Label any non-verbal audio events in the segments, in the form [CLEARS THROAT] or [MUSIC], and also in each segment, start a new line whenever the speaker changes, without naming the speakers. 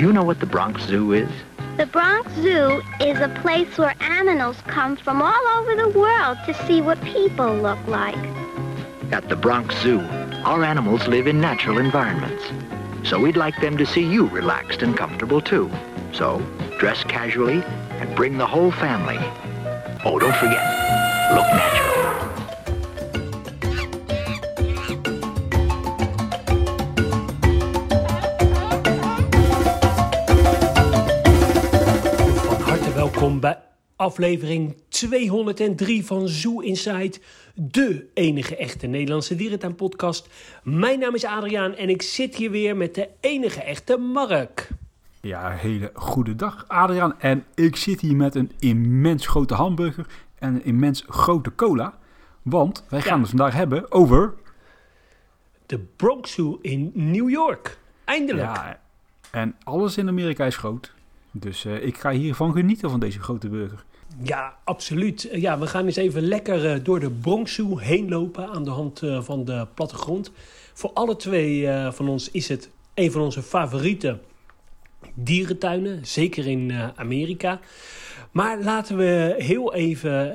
Do you know what the Bronx Zoo is?
The Bronx Zoo is a place where animals come from all over the world to see what people look like.
At the Bronx Zoo, our animals live in natural environments. So we'd like them to see you relaxed and comfortable too. So, dress casually and bring the whole family. Oh, don't forget, look natural.
Aflevering 203 van Zoo Inside, de enige echte Nederlandse dierentuinpodcast. Mijn naam is Adriaan en ik zit hier weer met de enige echte Mark.
Ja, hele goede dag Adriaan. En ik zit hier met een immens grote hamburger en een immens grote cola. Want wij gaan
Ja.
het vandaag hebben over...
De Bronx Zoo in New York. Eindelijk.
Ja, en alles in Amerika is groot. Dus eh, ik ga hiervan genieten van deze grote burger.
Ja, absoluut. Ja, we gaan eens even lekker eh, door de Bronx Zoo heen lopen aan de hand eh, van de plattegrond. Voor alle twee eh, van ons is het een van onze favoriete dierentuinen, zeker in Amerika. Maar laten we heel even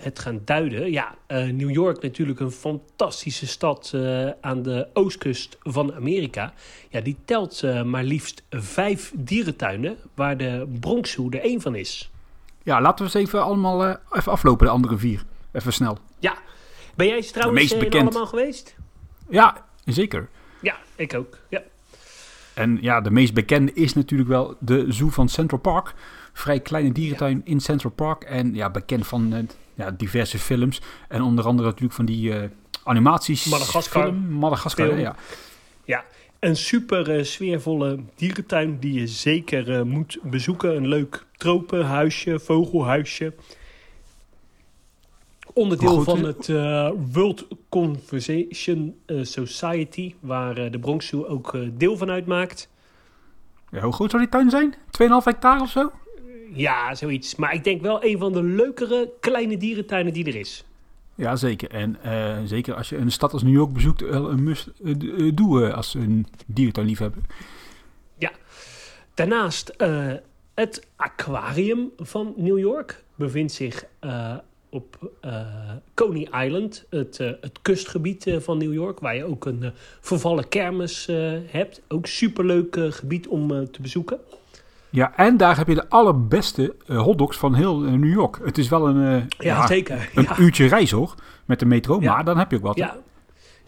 het, gaan duiden. Ja, New York natuurlijk een fantastische stad aan de oostkust van Amerika. Ja, die telt maar liefst vijf dierentuinen, waar de Bronx Zoo er één van is.
Ja, laten we eens even allemaal eh, even aflopen, de andere vier. Even snel.
Ja. Ben jij trouwens
meest
eh,
bekend.
allemaal geweest?
Ja, zeker.
Ja, ik ook. Ja.
En ja, de meest bekende is natuurlijk wel de Zoo van Central Park. Vrij kleine dierentuin in Central Park. En ja, bekend van eh, ja, diverse films. En onder andere natuurlijk van die animaties.
Madagaskar.
Film, Madagaskar,
Film.
ja.
ja. Een super eh, sfeervolle dierentuin die je zeker eh, moet bezoeken. Een leuk tropenhuisje, vogelhuisje. Onderdeel van het eh, World Conservation eh, Society, waar de Bronx Zoo ook deel van uitmaakt.
ja. Hoe groot zou die tuin zijn? 2,5 hectare of zo?
Ja, zoiets. Maar ik denk wel een van de leukere kleine dierentuinen die er is.
Ja, zeker. En eh, zeker als je een stad als New York bezoekt, wel een must eh, eh, doen eh, als een dierentuinliefhebber.
Daarnaast eh, het aquarium van New York bevindt zich eh, op eh, Coney Island, het, eh, het kustgebied eh, van New York, waar je ook een eh, vervallen kermis eh, hebt. Ook superleuk eh, gebied om eh, te bezoeken.
Ja, en daar heb je de allerbeste eh, hotdogs van heel eh, New York. Het is wel een, eh,
Ja, zeker.
een
Ja.
uurtje reis hoor, met de metro.
Ja.
Maar dan heb je ook wat.
Ja.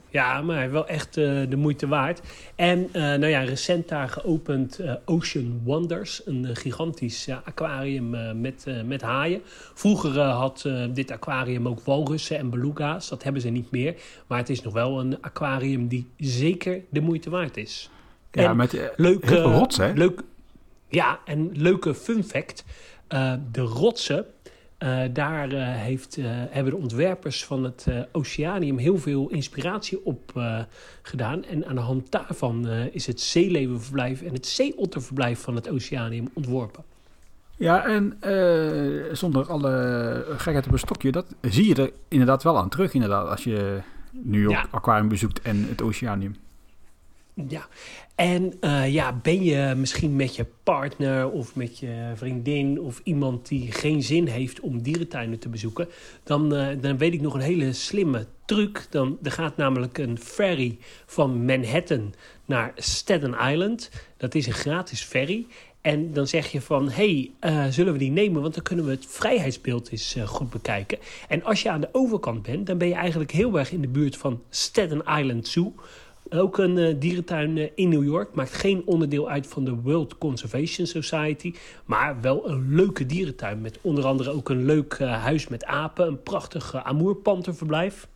Ja, maar wel echt de moeite waard. En nou ja, recent daar geopend Ocean Wonders. Een gigantisch aquarium met, met haaien. Vroeger had dit aquarium ook walrussen en beluga's. Dat hebben ze niet meer. Maar het is nog wel een aquarium die zeker de moite waard is.
Ja,
En
met
Leuk,
heel veel
eh,
rots, hè?
Leuk, ja, en leuke fun fact. eh, de rotsen, eh, daar eh, heeft, hebben de ontwerpers van het Oceanium heel veel inspiratie op gedaan. En aan de hand daarvan is het zeelevenverblijf en het zeeotterverblijf van het Oceanium ontworpen.
Ja, en zonder alle gekheid op een stokje, dat zie je er inderdaad wel aan terug, inderdaad, als je York
Ja.
Aquarium bezoekt en het Oceanium.
Ja, en eh, ja, ben je misschien met je partner of met je vriendin of iemand die geen zin heeft om dierentuinen te bezoeken, dan, eh, dan weet ik nog een hele slimme truc. Dan, er gaat namelijk een ferry van Manhattan naar Staten Island. Dat is een gratis ferry. En dan zeg je van, hey, eh, zullen we die nemen? Want dan kunnen we het vrijheidsbeeld eens goed bekijken. En als je aan de overkant bent, dan ben je eigenlijk heel erg in de buurt van Staten Island Zoo. Ook een eh, dierentuin eh, in New York. Maakt geen onderdeel uit van de World Conservation Society. Maar wel een leuke dierentuin. Met onder andere ook een leuk eh, huis met apen. Een prachtig amoerpanterverblijf.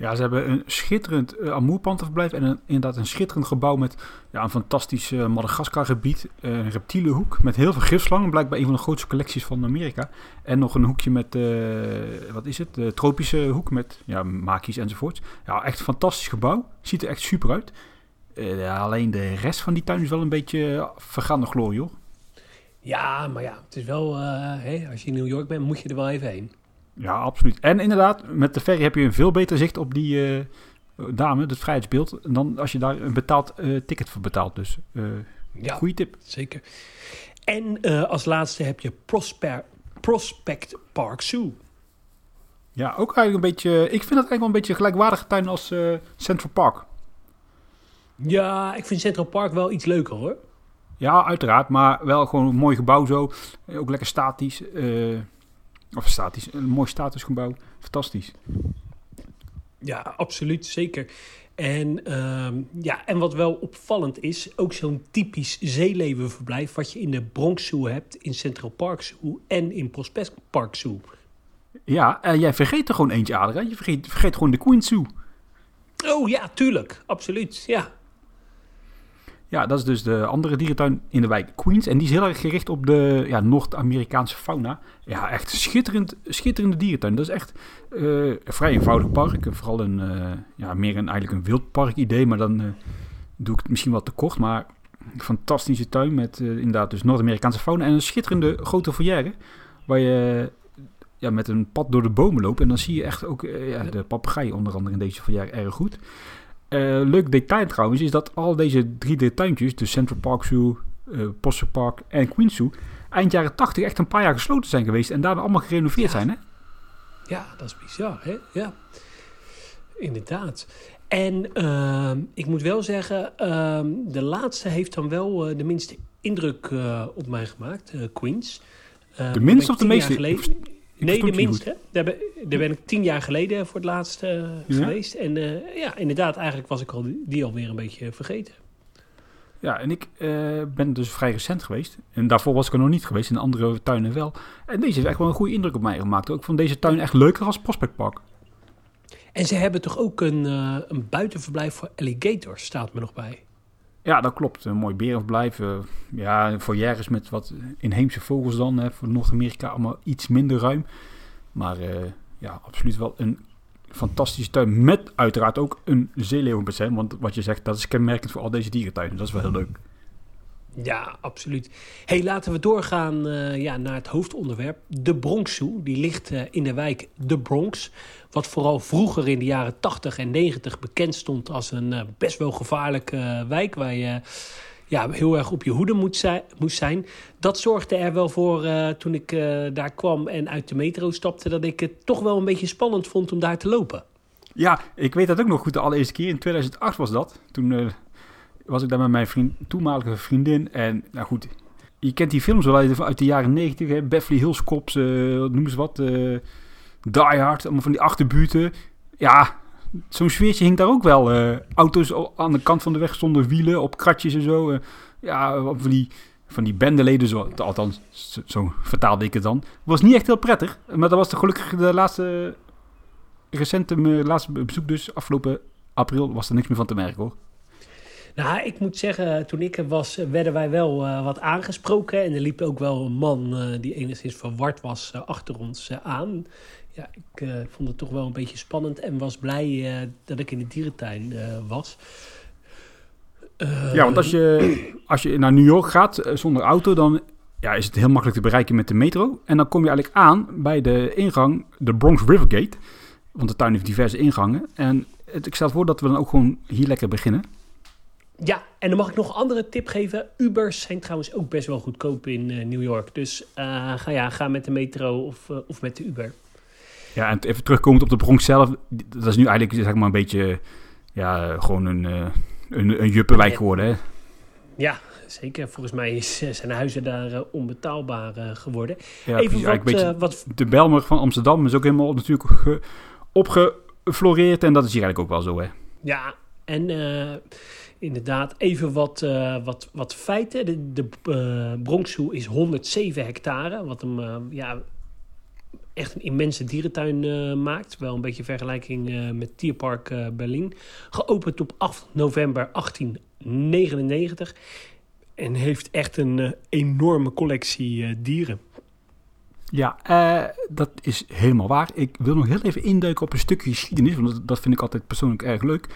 Ja, ze hebben een schitterend uh, amoerpanterverblijf en een, inderdaad een schitterend gebouw met ja, een fantastisch uh, Madagaskar-gebied. Uh, een reptielenhoek met heel veel gifslangen, blijkbaar een van de grootste collecties van Amerika. En nog een hoekje met, wat is het, de tropische hoek met ja, makies enzovoorts. Ja, echt een fantastisch gebouw. Ziet er echt super uit. Alleen de rest van die tuin is wel een beetje vergaande glorie, hoor.
Ja, maar ja, het is wel, als je in New York bent, moet je er wel even heen.
Ja, absoluut. En inderdaad, met de ferry heb je een veel beter zicht op die uh, dame, het vrijheidsbeeld, dan als je daar een betaald uh, ticket voor betaalt. Dus uh,
Ja,
Goeie tip.
zeker. En eh, als laatste heb je Prosper, Prospect Park Zoo.
Ja, ook eigenlijk een beetje... Ik vind het eigenlijk wel een beetje een gelijkwaardige tuin als eh, Central Park.
Ja, ik vind Central Park wel iets leuker hoor.
Ja, uiteraard. Maar wel gewoon een mooi gebouw zo. Eh, Ook lekker statisch. Of statisch. Een mooi statusgebouw. Fantastisch.
Ja, absoluut, zeker. En, ehm, ja, en wat wel opvallend is, ook zo'n typisch zeelevenverblijf... wat je in de Bronx Zoo hebt, in Central Park Zoo en in Prospect Park Zoo.
Ja, en jij vergeet er gewoon eentje, Adriaan. Je vergeet, vergeet gewoon de Queen Zoo.
Oh ja, tuurlijk, absoluut, ja.
Ja, dat is dus de andere dierentuin in de wijk Queens. En die is heel erg gericht op de ja, Noord-Amerikaanse fauna. Ja, echt schitterend, schitterende dierentuin. Dat is echt eh, een vrij eenvoudig park. Vooral een, eh, ja, meer een, eigenlijk een wildpark idee. Maar dan eh, doe ik het misschien wat te kort. Maar een fantastische tuin met eh, inderdaad dus Noord-Amerikaanse fauna. En een schitterende grote foyer. Waar je ja, met een pad door de bomen loopt. En dan zie je echt ook eh, ja, de papegaai onder andere in deze foyer erg goed. Eh, leuk detail trouwens is dat al deze drie diertuintjes, de Central Park Zoo, eh Posser Park en Queens Zoo, eind jaren 80 echt een paar jaar gesloten zijn geweest en daarna allemaal gerenoveerd
Ja.
zijn. Hè?
Ja, dat is bizar, hè? Ja, inderdaad. En ehm, ik moet wel zeggen, ehm, de laatste heeft dan wel eh, de minste indruk op mij gemaakt, Queens. Daar
minste of de meeste?
geleden- Nee, de minste. Daar ben, daar ben ik tien jaar geleden voor het laatst eh,
Ja?
geweest. En eh, ja, inderdaad, eigenlijk was ik al die alweer een beetje vergeten.
Ja, en ik eh, ben dus vrij recent geweest. En daarvoor was ik er nog niet geweest, in andere tuinen wel. En deze heeft echt wel een goede indruk op mij gemaakt. Ik vond deze tuin echt leuker als Prospect Park.
En ze hebben toch ook een, een buitenverblijf voor alligators, staat me nog bij.
Ja, dat klopt. Een mooi berenverblijf. eh ja, foyeres met wat inheemse vogels dan. Hè. Voor Noord-Amerika allemaal iets minder ruim. Maar eh, ja, absoluut wel een fantastische tuin. Met uiteraard ook een zeeleeuwenbassin. Want wat je zegt, dat is kenmerkend voor al deze dierentuinen. Dat is wel heel leuk.
Ja, absoluut. hey, laten we doorgaan eh, ja, naar het hoofdonderwerp. De Bronx Zoo. Die ligt in de wijk De Bronx. Wat vooral vroeger in de jaren 80 en 90 bekend stond als een eh, best wel gevaarlijke eh, wijk. Waar je ja, heel erg op je hoede moet zijn, moest zijn. Dat zorgde er wel voor eh, toen ik daar kwam en uit de metro stapte. Dat ik het toch wel een beetje spannend vond om daar te lopen.
Ja, ik weet dat ook nog goed. De allereerste keer in 2008 was dat. Toen was ik daar met mijn vriend, toenmalige vriendin. En nou goed, je kent die films wel uit, de jaren 90. Hè? Beverly Hills Cops, noem eens wat. Die Hard, allemaal van die achterbuurten. Ja, zo'n sfeertje hing daar ook wel. eh, auto's aan de kant van de weg stonden wielen op kratjes en zo. eh, ja, van die, van die bendeleden, zo, althans, zo, zo vertaalde ik het dan. Was niet echt heel prettig. Maar dat was de gelukkig de laatste recente laatste bezoek dus, afgelopen april, was er niks meer van te merken hoor.
Nou, ik moet zeggen, toen ik er was, werden wij wel eh, wat aangesproken. En er liep ook wel een man die enigszins verward was achter ons aan. Ja, ik eh, vond het toch wel een beetje spannend en was blij eh, dat ik in de dierentuin eh, was.
Ja, want als je, [CLEARS THROAT] als je naar New York gaat zonder auto, dan ja, is het heel makkelijk te bereiken met de metro. En dan kom je eigenlijk aan bij de ingang, de Bronx Rivergate. Want de tuin heeft diverse ingangen. En het, ik stel voor dat we dan ook gewoon hier lekker beginnen.
Ja, en dan mag ik nog een andere tip geven. Ubers zijn trouwens ook best wel goedkoop in New York. Dus ga, ja, ga met de metro of, of met de Uber.
Ja, en even terugkomend op de Bronx zelf. Dat is nu eigenlijk zeg maar een beetje, ja, gewoon een, eh, een, een juppenwijk geworden hè.
Ja, zeker. Volgens mij is, eh, zijn huizen daar eh, onbetaalbaar geworden.
Ja,
Even wat,
beetje-
wat
de Belmer van Amsterdam is ook helemaal natuurlijk ge- opgefloreerd. En dat is hier eigenlijk ook wel zo, hè?
Ja, en inderdaad, even wat, wat, wat feiten. De, de Bronx Zoo is 107 hectare, wat hem ja, echt een immense dierentuin eh, maakt. Wel een beetje vergelijking eh, met Tierpark eh, Berlin. Geopend op 8 november 1899 en heeft echt een enorme collectie dieren.
Ja, dat is helemaal waar. Ik wil nog heel even induiken op een stukje geschiedenis, want dat vind ik altijd persoonlijk erg leuk.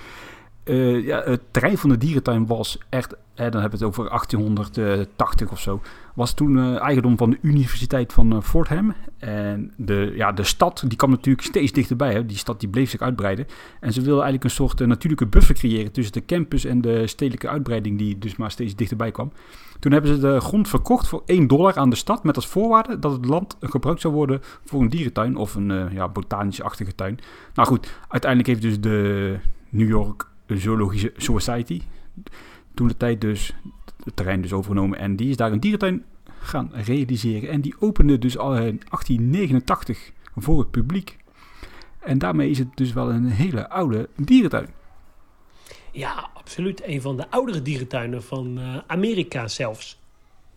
Eh, ja, het terrein van de dierentuin was echt, dan hebben we het over 1880 of zo, was toen uh, eigendom van de Universiteit van uh, Fordham. En de, ja, de stad die kwam natuurlijk steeds dichterbij. Hè. Die stad die bleef zich uitbreiden. En ze wilden eigenlijk een soort natuurlijke buffer creëren tussen de campus en de stedelijke uitbreiding die dus maar steeds dichterbij kwam. Toen hebben ze de grond verkocht voor 1 dollar aan de stad met als voorwaarde dat het land gebruikt zou worden voor een dierentuin of een ja, botanisch-achtige tuin. Nou goed, uiteindelijk heeft dus de New York Zoologische Society toen de tijd dus het terrein dus overgenomen en die is daar een dierentuin gaan realiseren. En die opende dus al in 1889 voor het publiek. En daarmee is het dus wel een hele oude dierentuin.
Ja, absoluut. Een van de oudere dierentuinen van uh, Amerika zelfs.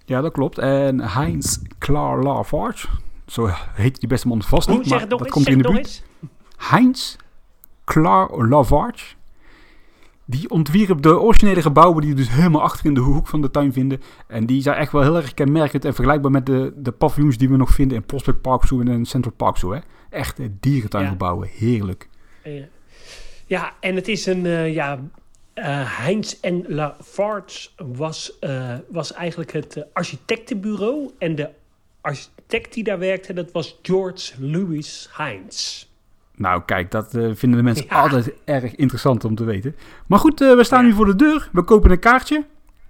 Ja, dat klopt. En Heinz Klaar Lafarge, zo heet die beste man vast niet, maar dat komt in de buurt. Heinz Klaar Lafarge die ontwierp de originele gebouwen die dus helemaal achter in de hoek van de tuin vinden. En die zijn echt wel heel erg kenmerkend en vergelijkbaar met de, de paviljoens die we nog vinden in Prospect Park Zoo en in Central Park Zoo. Hè? Echte dierentuingebouwen, heerlijk.
Ja, en het is een, uh, ja, uh, Heinz en Lafarge was, uh, was eigenlijk het architectenbureau. En de architect die daar werkte, dat was George Louis Heinz.
Nou, kijk, dat uh, vinden de mensen altijd erg interessant om te weten. Maar goed, uh, we staan ja. nu voor de deur. We kopen een kaartje.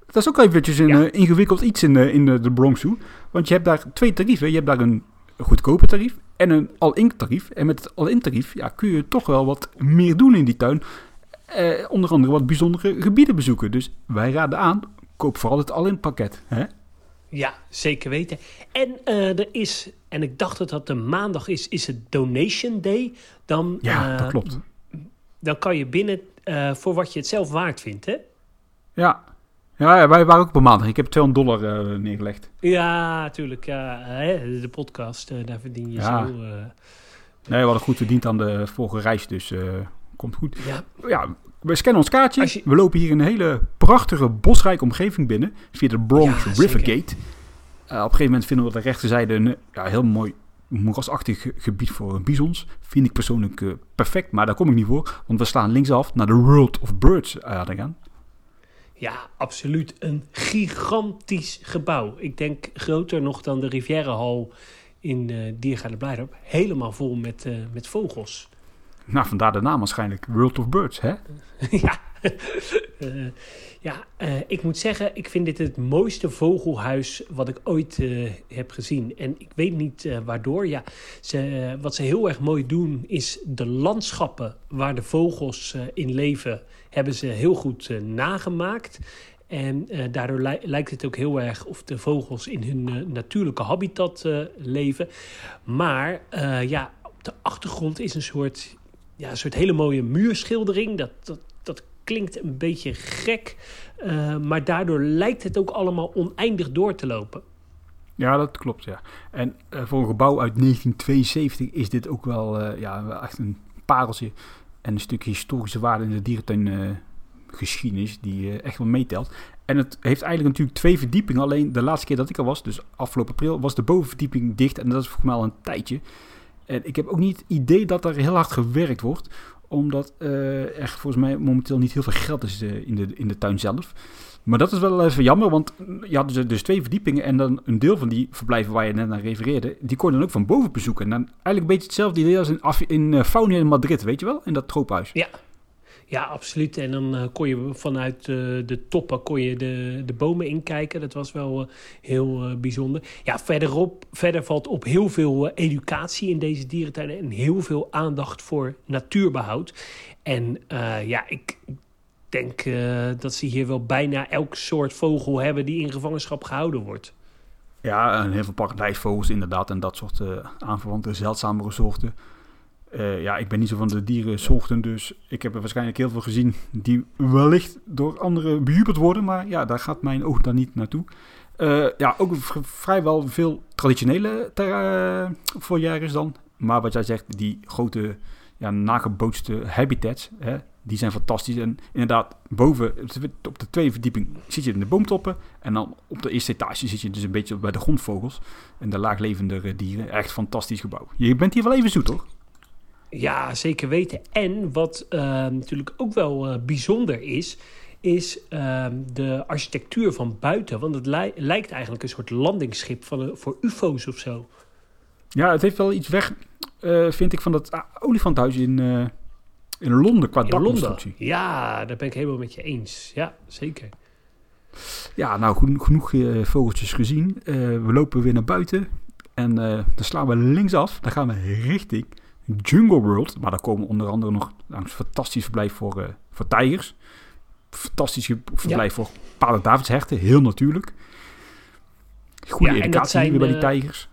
Dat is ook eventjes een uh, ingewikkeld iets in, in de Bronx Zoo. Want je hebt daar twee tarieven. Je hebt daar een goedkope tarief en een all-in tarief. En met het all-in tarief ja, kun je toch wel wat meer doen in die tuin. onder andere wat bijzondere gebieden bezoeken. Dus wij raden aan, koop vooral het all-in pakket. Hè?
Ja, zeker weten. En uh, er is, en ik dacht dat dat de maandag is, is het Donation Day. Dan,
ja, uh, dat klopt.
Dan kan je binnen uh, voor wat je het zelf waard vindt, hè?
Ja. Ja, wij waren ook op maandag. Ik heb 200 dollar neergelegd.
Ja, hè, de podcast, daar verdien je ja. zo...
Nee, we hadden goed verdiend aan de vorige reis, dus komt goed. Ja. ja, we scannen ons kaartje. We lopen hier een hele prachtige bosrijke omgeving binnen. Via de Bronx ja, Rivergate. Uh, op een gegeven moment vinden we de rechterzijde een ja, heel mooi moerasachtig gebied voor bisons. Vind ik persoonlijk uh, perfect, maar daar kom ik niet voor. Want we slaan linksaf naar de World of Birds uh, gaan.
Ja, absoluut. Een gigantisch gebouw. Ik denk groter nog dan de Riviera Hall in uh, Diergaarde Blijdorp. Helemaal vol met, uh, met vogels.
Nou, vandaar de naam waarschijnlijk. World of Birds, hè? [LAUGHS]
ja. Uh, ja, uh, ik moet zeggen, ik vind dit het mooiste vogelhuis wat ik ooit uh, heb gezien. En ik weet niet waardoor. Ja, ze, wat ze heel erg mooi doen, is de landschappen waar de vogels in leven, hebben ze heel goed nagemaakt. En daardoor li lijkt het ook heel erg of de vogels in hun natuurlijke habitat leven. Maar ja, op de achtergrond is een soort ja, een soort hele mooie muurschildering. Dat klinkt een beetje gek, uh, maar daardoor lijkt het ook allemaal oneindig door te lopen.
Ja, dat klopt, ja. En uh, voor een gebouw uit 1972 is dit ook wel uh, ja, echt een pareltje en een stukje historische waarde in de dierentuin geschiedenis die echt wel meetelt. En het heeft eigenlijk natuurlijk twee verdiepingen. Alleen de laatste keer dat ik er was, dus afgelopen april, was de bovenverdieping dicht. En dat is volgens mij al een tijdje. En ik heb ook niet het idee dat er heel hard gewerkt wordt. Omdat uh, er volgens mij momenteel niet heel veel geld is uh, in, de, in de tuin zelf. Maar dat is wel even jammer, want je had dus, dus twee verdiepingen en dan een deel van die verblijven waar je net naar refereerde, die kon je dan ook van boven bezoeken. En dan eigenlijk een beetje hetzelfde idee als in, in Fauna in Madrid, weet je wel? In dat troophuis.
Ja, ja, absoluut. En dan uh, kon je vanuit uh, de toppen kon je de, de bomen inkijken. Dat was wel uh, heel bijzonder. Ja, verderop, verder valt op heel veel educatie in deze dierentuinen... en heel veel aandacht voor natuurbehoud. En ja, ik denk dat ze hier wel bijna elk soort vogel hebben... die in gevangenschap gehouden wordt.
Ja, en heel veel paradijsvogels inderdaad. En dat soort aanverwante zeldzamere soorten... Uh, ja, ik ben niet zo van de dierensoorten, dus ik heb er waarschijnlijk heel veel gezien die wellicht door anderen bejubeld worden. Maar ja, daar gaat mijn oog dan niet naartoe. Uh, ja, ook vrijwel veel traditionele uh, voorjagers dan. Maar wat jij zegt, die grote ja, nagebootste habitats, hè, die zijn fantastisch. En inderdaad, boven, op de tweede verdieping, zit je in de boomtoppen. En dan op de eerste etage zit je dus een beetje bij de grondvogels en de laaglevende dieren. Echt fantastisch gebouw. Je bent hier wel even zoet, hoor.
Ja, zeker weten. En wat uh, natuurlijk ook wel uh, bijzonder is, is uh, de architectuur van buiten. Want het li lijkt eigenlijk een soort landingsschip van, voor ufo's of zo.
Ja, het heeft wel iets weg, uh, vind ik, van dat uh, olifanthuis in, uh, in Londen qua dakconstructie.
Ja, daar ben ik helemaal met je eens. Ja, zeker.
Ja, nou, genoeg, genoeg vogeltjes gezien. we lopen weer naar buiten. En dan slaan we linksaf. Dan gaan we richting Jungle World. Maar daar komen onder andere nog een fantastisch verblijf voor, voor tijgers. Fantastisch verblijf ja. voor paarden Davidsherten. Heel natuurlijk. Goede ja, educatie zijn, weer bij die tijgers.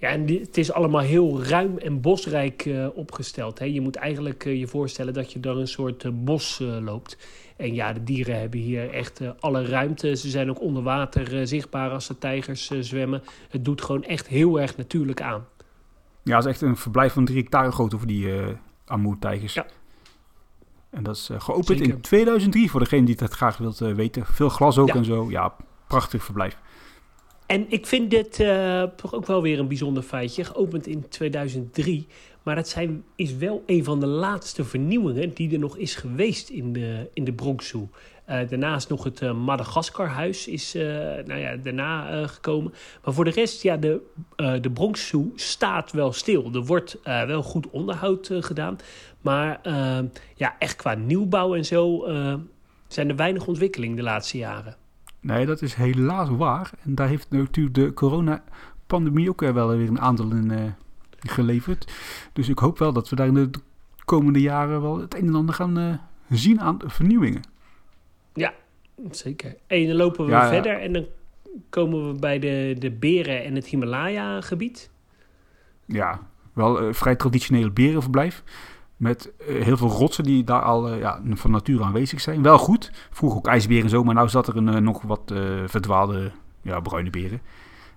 Ja, en die, het is allemaal heel ruim en bosrijk uh, opgesteld. Hè. Je moet eigenlijk uh, je voorstellen dat je door een soort uh, bos loopt. En ja, de dieren hebben hier echt alle ruimte. Ze zijn ook onder water zichtbaar als de tijgers zwemmen. Het doet gewoon echt heel erg natuurlijk aan.
Ja, het is echt een verblijf van drie hectare groot over die uh, Amoer-tijgers. Ja. En dat is geopend Zeker. in 2003 voor degene die het graag wilt weten. Veel glas ook ja. en zo. Ja, prachtig verblijf.
En ik vind dit toch ook wel weer een bijzonder feitje. Geopend in 2003. Maar het zijn, is wel een van de laatste vernieuwingen die er nog is geweest in de, in de Bronx Zoo. Uh, daarnaast nog het uh, Madagascarhuis is uh, nou ja, daarna gekomen. Maar voor de rest, ja, de, de Bronx staat wel stil. Er wordt wel goed onderhoud gedaan. Maar ja, echt qua nieuwbouw en zo zijn er weinig ontwikkeling de laatste jaren.
Nee, dat is helaas waar. En daar heeft natuurlijk de coronapandemie ook wel weer een aandeel in geleverd. Dus ik hoop wel dat we daar in de komende jaren wel het een en ander gaan zien aan vernieuwingen.
Zeker. En dan lopen we ja, verder en dan komen we bij de, de beren en het Himalaya-gebied.
Ja, wel een uh, vrij traditioneel berenverblijf. Met uh, heel veel rotsen die daar al uh, ja, van nature aanwezig zijn. Wel goed. Vroeger ook ijsberen en zo, maar nu zat er een, nog wat verdwaalde ja, bruine beren.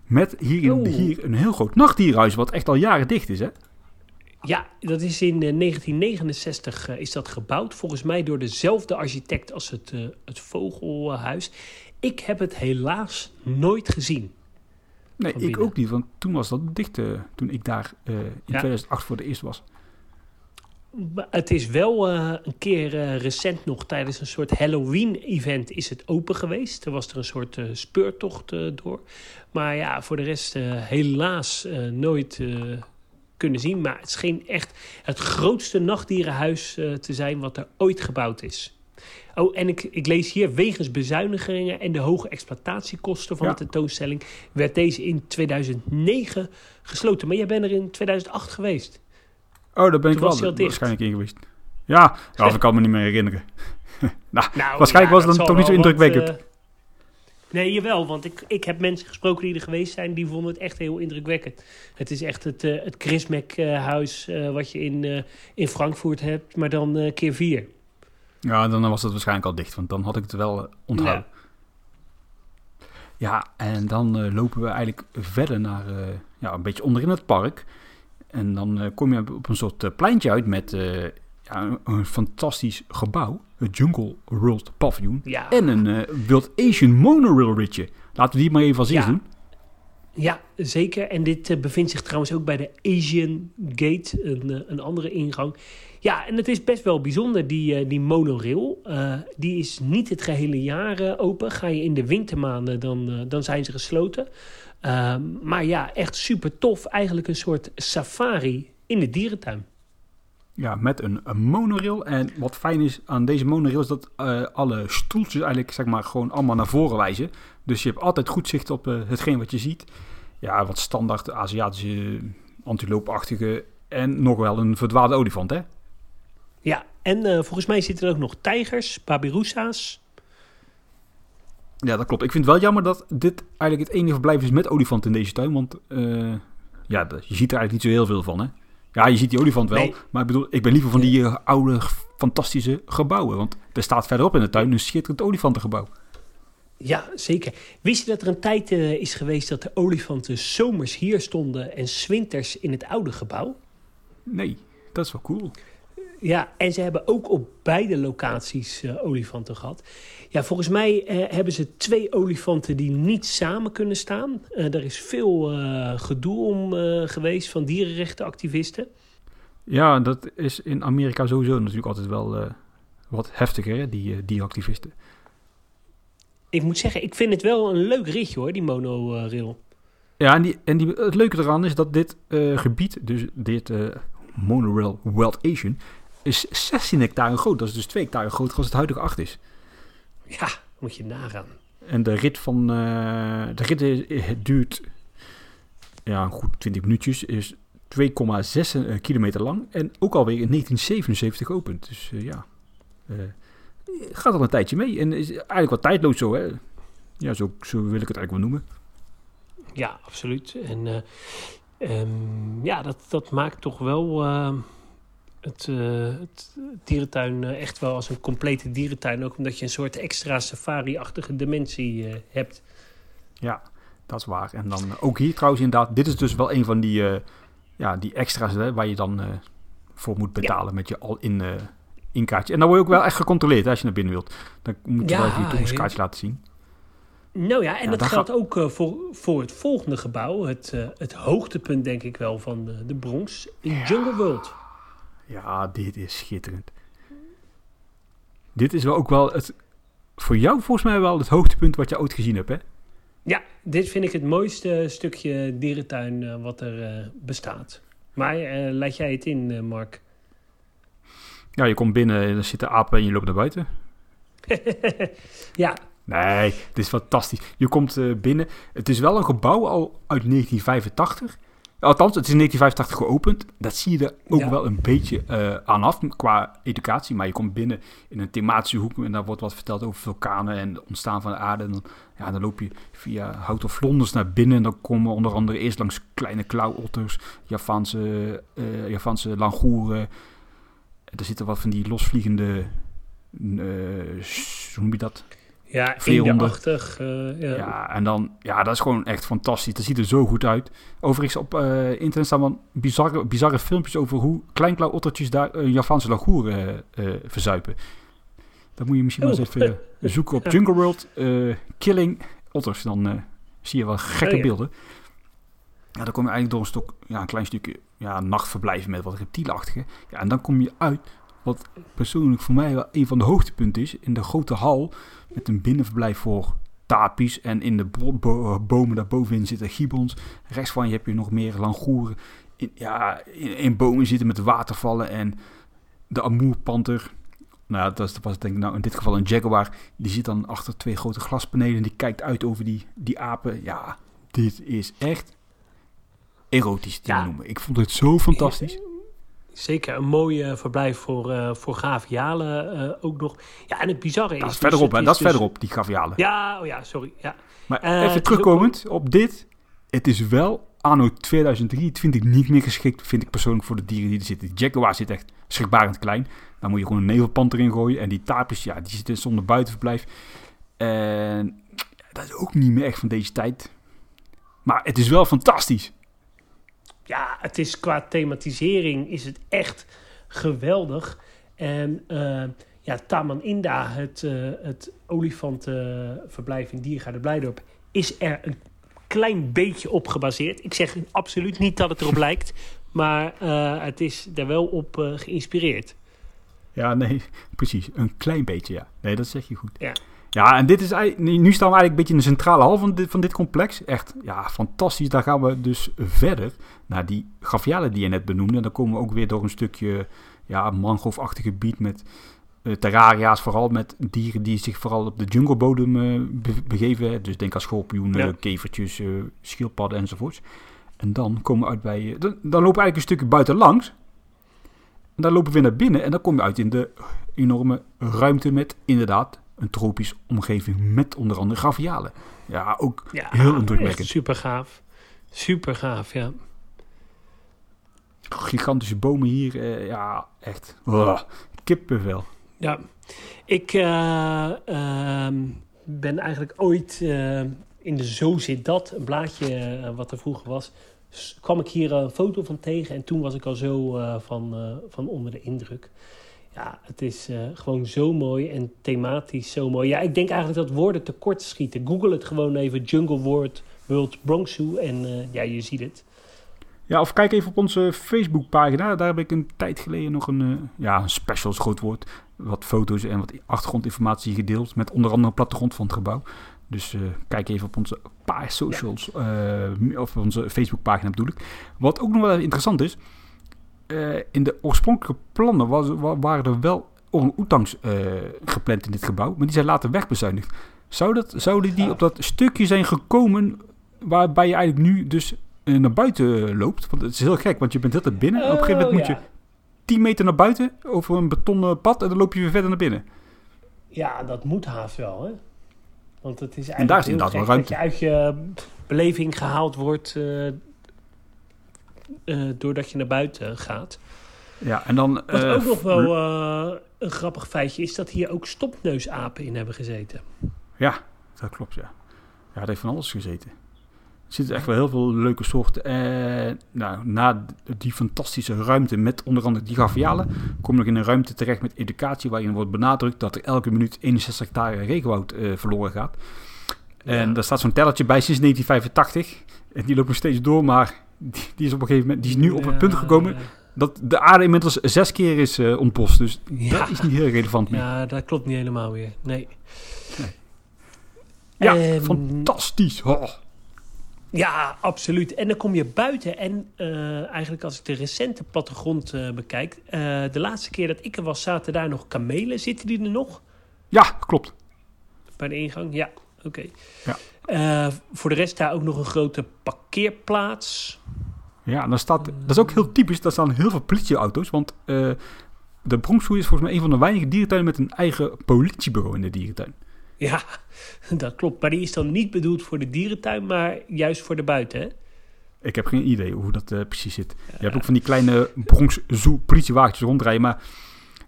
Met hier, in, hier een heel groot nachtdierhuis, wat echt al jaren dicht is, hè?
Ja, dat is in 1969 is dat gebouwd. Volgens mij door dezelfde architect als het, het Vogelhuis. Ik heb het helaas nooit gezien.
Nee, ik ook niet, want toen was dat dicht, toen ik daar in ja. 2008 voor de eerst was.
Het is wel een keer recent nog tijdens een soort Halloween-event is het open geweest. Er was er een soort speurtocht door. Maar ja, voor de rest helaas nooit kunnen zien. Maar het scheen echt het grootste nachtdierenhuis te zijn wat er ooit gebouwd is. Oh, en ik, ik lees hier, wegens bezuinigingen en de hoge exploitatiekosten van ja. de tentoonstelling... werd deze in 2009 gesloten. Maar jij bent er in 2008 geweest.
Oh, daar ben ik wel waarschijnlijk in geweest. Ja, ja of ik kan me niet meer herinneren. [LAUGHS] nou, nou, waarschijnlijk was het dan toch niet zo indrukwekkend. uh,
nee, jawel, want ik, ik heb mensen gesproken die er geweest zijn... die vonden het echt heel indrukwekkend. Het is echt het, uh, het Chrismek-huis uh, wat je in, in Frankfurt hebt... maar dan keer vier.
Ja, dan was het waarschijnlijk al dicht, want dan had ik het wel onthouden. Ja. en dan lopen we eigenlijk verder naar ja, een beetje onderin het park... En dan kom je op een soort pleintje uit met ja, een, een, fantastisch gebouw. Het Jungle World Pavilion.
Ja.
En een Wild Asian monorail ritje. Laten we die maar even als eerst
ja.
doen.
Ja, zeker. En dit bevindt zich trouwens ook bij de Asian Gate, een, een andere ingang. Ja, en het is best wel bijzonder, die, die monorail. die is niet het gehele jaar open. Ga je in de wintermaanden, dan, dan zijn ze gesloten. Uh, maar ja, echt super tof. Eigenlijk een soort safari in de dierentuin.
Ja, met een, een monorail. En wat fijn is aan deze monorail is dat uh, alle stoeltjes eigenlijk zeg maar gewoon allemaal naar voren wijzen. Dus je hebt altijd goed zicht op uh, hetgeen wat je ziet. Ja, wat standaard Aziatische antiloopachtige en nog wel een verdwaalde olifant, hè?
Ja, en uh, volgens mij zitten er ook nog tijgers, babirusa's,
ja, dat klopt. Ik vind het wel jammer dat dit eigenlijk het enige verblijf is met olifant in deze tuin. Want ja, je ziet er eigenlijk niet zo heel veel van, hè? Ja, je ziet die olifant wel. Nee. Maar ik bedoel, ik ben liever van die uh, oude, fantastische gebouwen. Want er staat verderop in de tuin een schitterend olifantengebouw.
Ja, zeker. Wist je dat er een tijd uh, is geweest dat de olifanten zomers hier stonden en zwinters in het oude gebouw?
Nee, dat is wel cool.
Ja, en ze hebben ook op beide locaties uh, olifanten gehad. Ja, volgens mij uh, hebben ze twee olifanten die niet samen kunnen staan. Uh, er is veel gedoe om geweest van dierenrechtenactivisten.
Ja, dat is in Amerika sowieso natuurlijk altijd wel eh, wat heftiger, hè, die dieractivisten.
Ik moet zeggen, ik vind het wel een leuk ritje hoor, die monorail.
Ja, en, die, en die, het leuke eraan is dat dit gebied, dus dit monorail Wild Asian, is 16 hectare groot. Dat is dus 2 hectare groter als het huidige 8 is.
Ja, moet je nagaan.
En de rit van de rit duurt ja, goed 20 minuutjes, is 2,6 kilometer lang en ook alweer in 1977 geopend. Dus uh, ja, uh, gaat al een tijdje mee en is eigenlijk wat tijdloos zo, hè? Ja, zo, zo wil ik het eigenlijk wel noemen.
Ja, absoluut. En um, ja, dat, dat maakt toch wel het, het, dierentuin echt wel als een complete dierentuin. Ook omdat je een soort extra safari-achtige dimensie hebt.
Ja, dat is waar. En dan ook hier trouwens inderdaad, dit is dus wel een van die, uh, ja, die extra's hè, waar je dan voor moet betalen ja. met je al-in uh, inkaartje. En dan word je ook wel echt gecontroleerd hè, als je naar binnen wilt. Dan moet je ja, wel je toegangskaartje laten zien.
Nou ja, en ja, dat geldt ga... ook voor, voor het volgende gebouw. Het, het hoogtepunt denk ik wel van de, de Bronx in Jungle World.
Ja, dit is schitterend. Dit is wel ook wel het, voor jou volgens mij wel het hoogtepunt wat je ooit gezien hebt hè?
Ja, dit vind ik het mooiste stukje dierentuin uh, wat er uh, bestaat. Maar uh, laat jij het in, Mark?
Ja, je komt binnen en er zitten apen en je loopt naar buiten. [LAUGHS]
ja.
Nee, het is fantastisch. Je komt binnen. Het is wel een gebouw al uit 1985. Althans, het is in 1985 geopend. Dat zie je er ook ja. wel een beetje uh, aan af qua educatie. Maar je komt binnen in een thematische hoek en daar wordt wat verteld over vulkanen en het ontstaan van de aarde. En dan, ja, dan loop je via houten vlonders naar binnen. En dan komen onder andere eerst langs kleine klauwotters, Javaanse, uh, Javaanse langoeren. Er zitten wat van die losvliegende, uh, hoe noem je dat?
Ja, veerachtig. Uh, ja.
ja, en dan, ja, dat is gewoon echt fantastisch. Dat ziet er zo goed uit. Overigens, op uh, internet staan wel bizarre, bizarre filmpjes over hoe kleinklauwottertjes daar een Javaanse lagoer verzuipen. Dat moet je misschien oh. wel eens even zoeken op [LAUGHS] Jungle World Killing Otters. Dan zie je wel gekke oh, ja. beelden. Ja, dan kom je eigenlijk door een stok, ja, een klein stukje ja, nachtverblijven met wat reptielachtige. Ja, en dan kom je uit wat persoonlijk voor mij wel een van de hoogtepunten is. In de grote hal met een binnenverblijf voor tapies. En in de bo bo bomen daarbovenin zitten gibbons. Rechts van je heb je nog meer langoeren. In, ja, in, in bomen zitten met watervallen. En de amoerpanter. Nou, dat was denk ik nou in dit geval een jaguar. Die zit dan achter twee grote glaspanelen. Die kijkt uit over die, die apen. Ja, dit is echt erotisch te ja. noemen. Ik vond het zo fantastisch.
Zeker een mooi verblijf voor, uh, voor gavialen uh, ook nog. Ja, en het bizarre
is...
Dat
is verderop, dus, hè? Dat is dus... verderop, die gavialen.
Ja, oh ja, sorry. Ja.
Maar uh, even terugkomend op dit. Het is wel anno 2023 niet meer geschikt, vind ik persoonlijk, voor de dieren die er zitten. Die jaguar zit echt schrikbarend klein. Dan moet je gewoon een nevelpand erin gooien. En die tapers, ja, die zitten zonder buitenverblijf. En dat is ook niet meer echt van deze tijd. Maar het is wel fantastisch
ja, het is qua thematisering is het echt geweldig. En uh, ja, Taman Inda, het, uh, het olifantenverblijf in Diergaarde Blijdorp, is er een klein beetje op gebaseerd. Ik zeg absoluut niet dat het erop lijkt, maar uh, het is er wel op geïnspireerd.
Ja, nee, [LAUGHS] precies. Een klein beetje, ja. Nee, dat zeg je goed. Ja. Ja, en dit is eigenlijk, nu staan we eigenlijk een beetje in de centrale hal van dit, van dit complex. Echt, ja, fantastisch. Daar gaan we dus verder naar die gavialen die je net benoemde. En dan komen we ook weer door een stukje ja, mangroveachtig gebied met uh, terraria's. Vooral met dieren die zich vooral op de junglebodem uh, be begeven. Dus denk aan schorpioenen, ja. kevertjes, uh, schildpadden enzovoorts. En dan komen we uit bij... dan, dan lopen we eigenlijk een stukje buitenlangs. En dan lopen we weer naar binnen. En dan kom je uit in de enorme ruimte met inderdaad een tropische omgeving met onder andere gavialen. Ja, ook ja, heel indrukwekkend.
Super gaaf. Super gaaf, ja.
Gigantische bomen hier, uh, ja, echt. Oh, kippenvel.
Ja, ik uh, uh, ben eigenlijk ooit eh, in de Zo zit dat, een blaadje wat er vroeger was, kwam ik hier een foto van tegen en toen was ik al zo van, van onder de indruk ja, het is uh, gewoon zo mooi en thematisch zo mooi. Ja, ik denk eigenlijk dat woorden tekort schieten. Google het gewoon even, Jungle World, World Bronx Zoo en uh, ja, je ziet het.
Ja, of kijk even op onze Facebookpagina. Daar heb ik een tijd geleden nog een, uh, ja, een special is groot woord. Wat foto's en wat achtergrondinformatie gedeeld. Met onder andere een plattegrond van het gebouw. Dus uh, kijk even op onze paar socials. Ja. Uh, of onze Facebookpagina bedoel ik. Wat ook nog wel interessant is. in de oorspronkelijke plannen was, waren er wel orang-oetangs gepland in dit gebouw. Maar die zijn later wegbezuinigd. Zou dat, zouden die op dat stukje zijn gekomen waarbij je eigenlijk nu dus naar buiten loopt. Want het is heel gek, want je bent altijd binnen. op een gegeven moment moet je 10 meter naar buiten over een betonnen pad en dan loop je weer verder naar binnen.
Ja, dat moet haast wel, hè? Want het is eigenlijk
en daar is inderdaad wel ruimte.
dat je uit je beleving gehaald wordt uh, uh, doordat je naar buiten gaat.
Ja, en dan...
Wat uh, ook nog wel een grappig feitje is dat hier ook stopneusapen in hebben gezeten.
Ja, dat klopt, ja. Ja, dat heeft van alles gezeten. Er zitten echt wel heel veel leuke soorten. En nou, na die fantastische ruimte met onder andere die gavialen, kom je nog in een ruimte terecht met educatie, waarin wordt benadrukt dat er elke minuut 61 hectare regenwoud uh, verloren gaat. En daar staat zo'n tellertje bij sinds 1985. En die loopt nog steeds door, maar die, die is op een gegeven moment, die is nu op het punt gekomen dat de aarde inmiddels zes keer is uh, ontpost. Dus dat is niet heel relevant meer.
Ja, dat klopt niet helemaal weer. Nee.
nee. Ja, en... fantastisch. Oh.
Ja, absoluut. En dan kom je buiten en uh, eigenlijk als ik de recente plattegrond uh, bekijk... Uh, de laatste keer dat ik er was, zaten daar nog kamelen. Zitten die er nog?
Ja, klopt.
Bij de ingang? Ja, oké.
Okay.
Ja. voor de rest daar ook nog een grote parkeerplaats.
Ja, dan staat, dat is ook heel typisch. Daar staan heel veel politieauto's, want... de Bronxzoe is volgens mij een van de weinige dierentuinen met een eigen politiebureau in de dierentuin.
Ja, dat klopt. Maar die is dan niet bedoeld voor de dierentuin, maar juist voor de buiten, hè?
Ik heb geen idee hoe dat uh, precies zit. Ja. Je hebt ook van die kleine Bronx Zoo politiewagentjes rondrijden, maar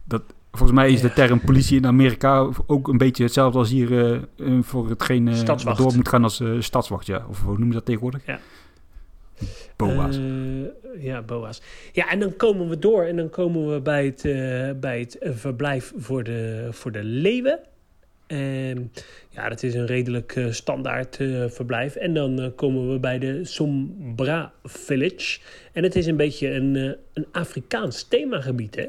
dat, volgens mij is de term politie in Amerika ook een beetje hetzelfde als hier uh, voor hetgeen uh, door moet gaan als stadswacht, ja. Of hoe noemen ze dat tegenwoordig?
Ja.
Boa's.
ja, boa's. Ja, en dan komen we door en dan komen we bij het, bij het verblijf voor de, voor de leeuwen. En ja, dat is een redelijk uh, standaard uh, verblijf. En dan uh, komen we bij de Sombra Village. En het is een beetje een, een Afrikaans themagebied, hè?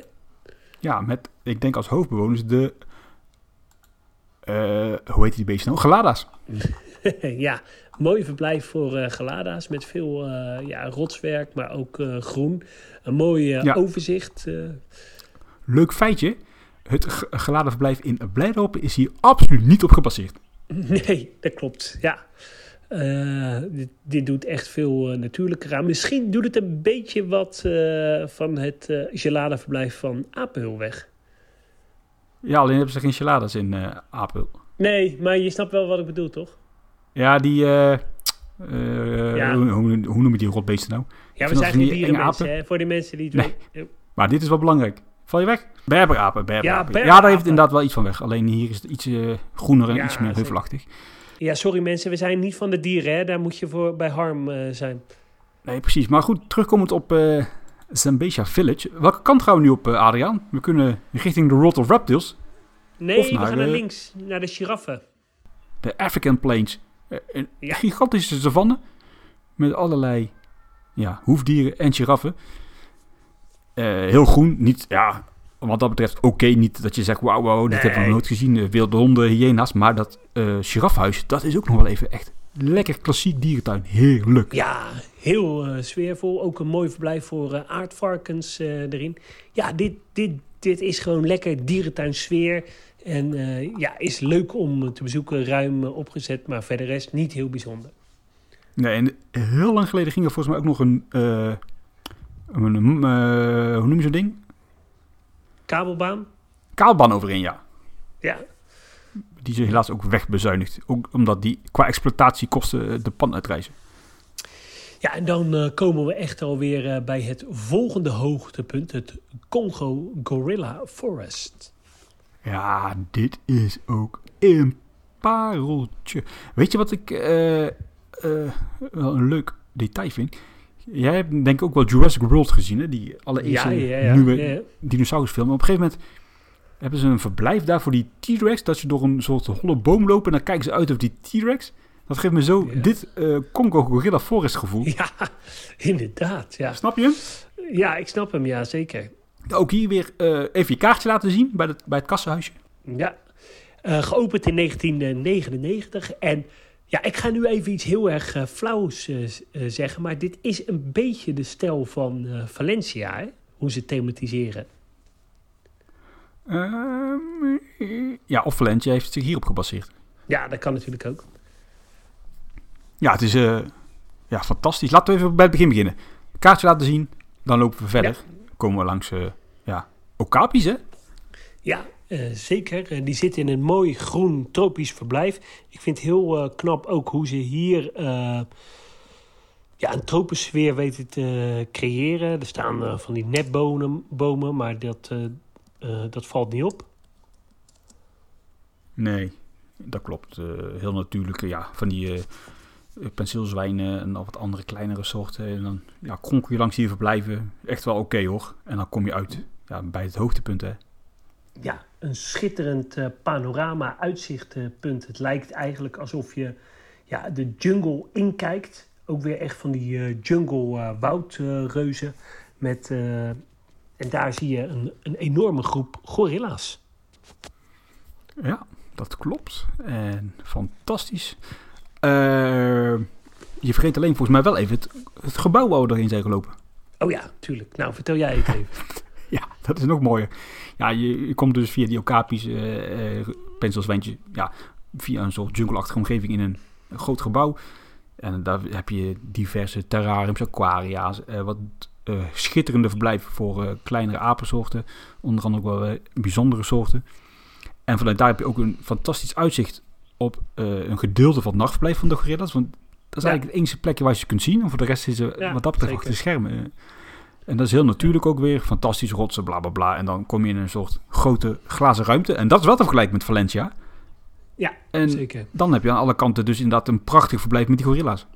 Ja, met, ik denk als hoofdbewoners de... hoe heet die beesten nou? Gelada's. [LAUGHS]
ja, mooi verblijf voor gelada's met veel ja, rotswerk, maar ook groen. Een mooi ja. overzicht.
Leuk feitje het geladen verblijf in Blijdorp is hier absoluut niet op gebaseerd. [LAUGHS]
Nee, dat klopt. Ja. Uh, dit, dit, doet echt veel uh, natuurlijker aan. Misschien doet het een beetje wat uh, van het geladenverblijf van Apel weg.
Ja, alleen hebben ze geen geladas in Apel.
Nee, maar je snapt wel wat ik bedoel, toch?
Ja, die... Ja. Hoe, hoe, hoe, noem je die rotbeesten nou?
Ja, we zijn geen dierenmensen, hè? Voor de mensen die het
nee. Maar dit is wel belangrijk. Val je weg? Berberapen, berberapen. Ja, ja, daar heeft het inderdaad wel iets van weg. Alleen hier is het iets uh, groener en ja, iets meer heuvelachtig.
Ja, sorry mensen, we zijn niet van de dieren. Hè? Daar moet je voor bij Harm uh, zijn.
Nee, precies. Maar goed, terugkomend op uh, Village. Welke kant gaan we nu op, Adriaan? We kunnen richting de World of Reptiles.
Nee, we gaan naar links, naar de giraffen.
De African Plains. Een ja. gigantische savanne met allerlei ja, hoefdieren en giraffen. Uh, heel groen. Niet, ja, wat dat betreft oké. Okay, niet dat je zegt, wauw, wow, dit nee. heb ik nog nooit gezien. Uh, wilde honden, hyena's. Maar dat uh, girafhuis, dat is ook nog wel even echt lekker klassiek dierentuin. Heerlijk.
Ja, heel sfeervol. Ook een mooi verblijf voor aardvarkens erin. Ja, dit, dit, dit is gewoon lekker dierentuin sfeer. En ja, is leuk om te bezoeken. Ruim opgezet, maar verder rest niet heel bijzonder.
Nee, en heel lang geleden ging er volgens mij ook nog een een, uh, hoe noem je zo'n ding?
Kabelbaan?
Kabelbaan overheen, ja.
Ja.
Die is helaas ook wegbezuinigd. Ook omdat die qua exploitatiekosten de pan uitreizen.
Ja, en dan uh, komen we echt alweer uh, bij het volgende hoogtepunt. Het Congo Gorilla Forest.
Ja, dit is ook een pareltje. Weet je wat ik wel een leuk detail vind? Jij hebt denk ik ook wel Jurassic World gezien, hè? Die allereerste ja, ja, nieuwe dinosaurusfilm. Op een gegeven moment hebben ze een verblijf daar voor die T-Rex. Dat je door een soort holle boom loopt en dan kijken ze uit over die T-Rex. Dat geeft me zo dit eh, Congo Gorilla Forest gevoel.
Ja, [LAUGHS] inderdaad. Ja.
Snap je hem?
ja, ik snap hem, ja, zeker.
Ook hier weer eh, even je kaartje laten zien bij, het bij het kassenhuisje.
Ja, Eh, geopend in 1999. En ja, ik ga nu even iets heel erg eh, flauws eh, eh, zeggen. Maar dit is een beetje de stijl van Valencia, hè? hoe ze thematiseren.
Ehm, ja, of Valencia heeft zich hierop gebaseerd.
Ja, dat kan natuurlijk ook.
Ja, het is ja, fantastisch. Laten we even bij het begin beginnen. Kaartje laten zien, dan lopen we verder. Komen we langs ja, Okapis, hè?
Ja, eh, zeker. Eh, die zitten in een mooi groen tropisch verblijf. Ik vind het heel eh, knap ook hoe ze hier ja, een tropische sfeer weten te creëren. Er staan van die netbomen, bomen, maar dat, dat valt niet op.
Nee, dat klopt. Heel natuurlijke, ja, van die penseelzwijnen en nog wat andere kleinere soorten. En dan ja, kronkel je langs hier verblijven. Echt wel oké hoor. En dan kom je uit ja, bij het hoogtepunt, hè?
Ja, een schitterend eh, panorama, uitzichtpunt. Het lijkt eigenlijk alsof je ja, de jungle inkijkt. Ook weer echt van die eh, jungle eh, woudreuzen. met, eh, en daar zie je een, een enorme groep gorilla's.
Ja, dat klopt. En fantastisch. Eh, je vergeet alleen volgens mij wel even het, het gebouw waar we doorheen zijn gelopen.
Oh ja, tuurlijk. Nou, vertel jij het even. [LAUGHS]
Dat is nog mooier. Ja, je, je komt dus via die Okapis, eh eh penselswijntje, ja, via een soort jungleachtige omgeving in een, groot gebouw. En daar heb je diverse terrariums, aquaria's, eh, wat schitterende verblijven voor kleinere apensoorten. Onder andere ook wel bijzondere soorten. En vanuit daar heb je ook een fantastisch uitzicht op een gedeelte van het nachtverblijf van de gorillas. Want dat is
Ja.
eigenlijk het enige plekje waar je ze kunt zien. En voor de rest is ze
Ja,
wat dat betreft achter de schermen. En dat is heel natuurlijk ook weer. Fantastisch rotsen, bla bla bla. En dan kom je in een soort grote glazen ruimte. En dat is wel te vergelijken met Valencia.
Ja,
En
zeker.
dan heb je aan alle kanten dus inderdaad een prachtig verblijf met die gorilla's.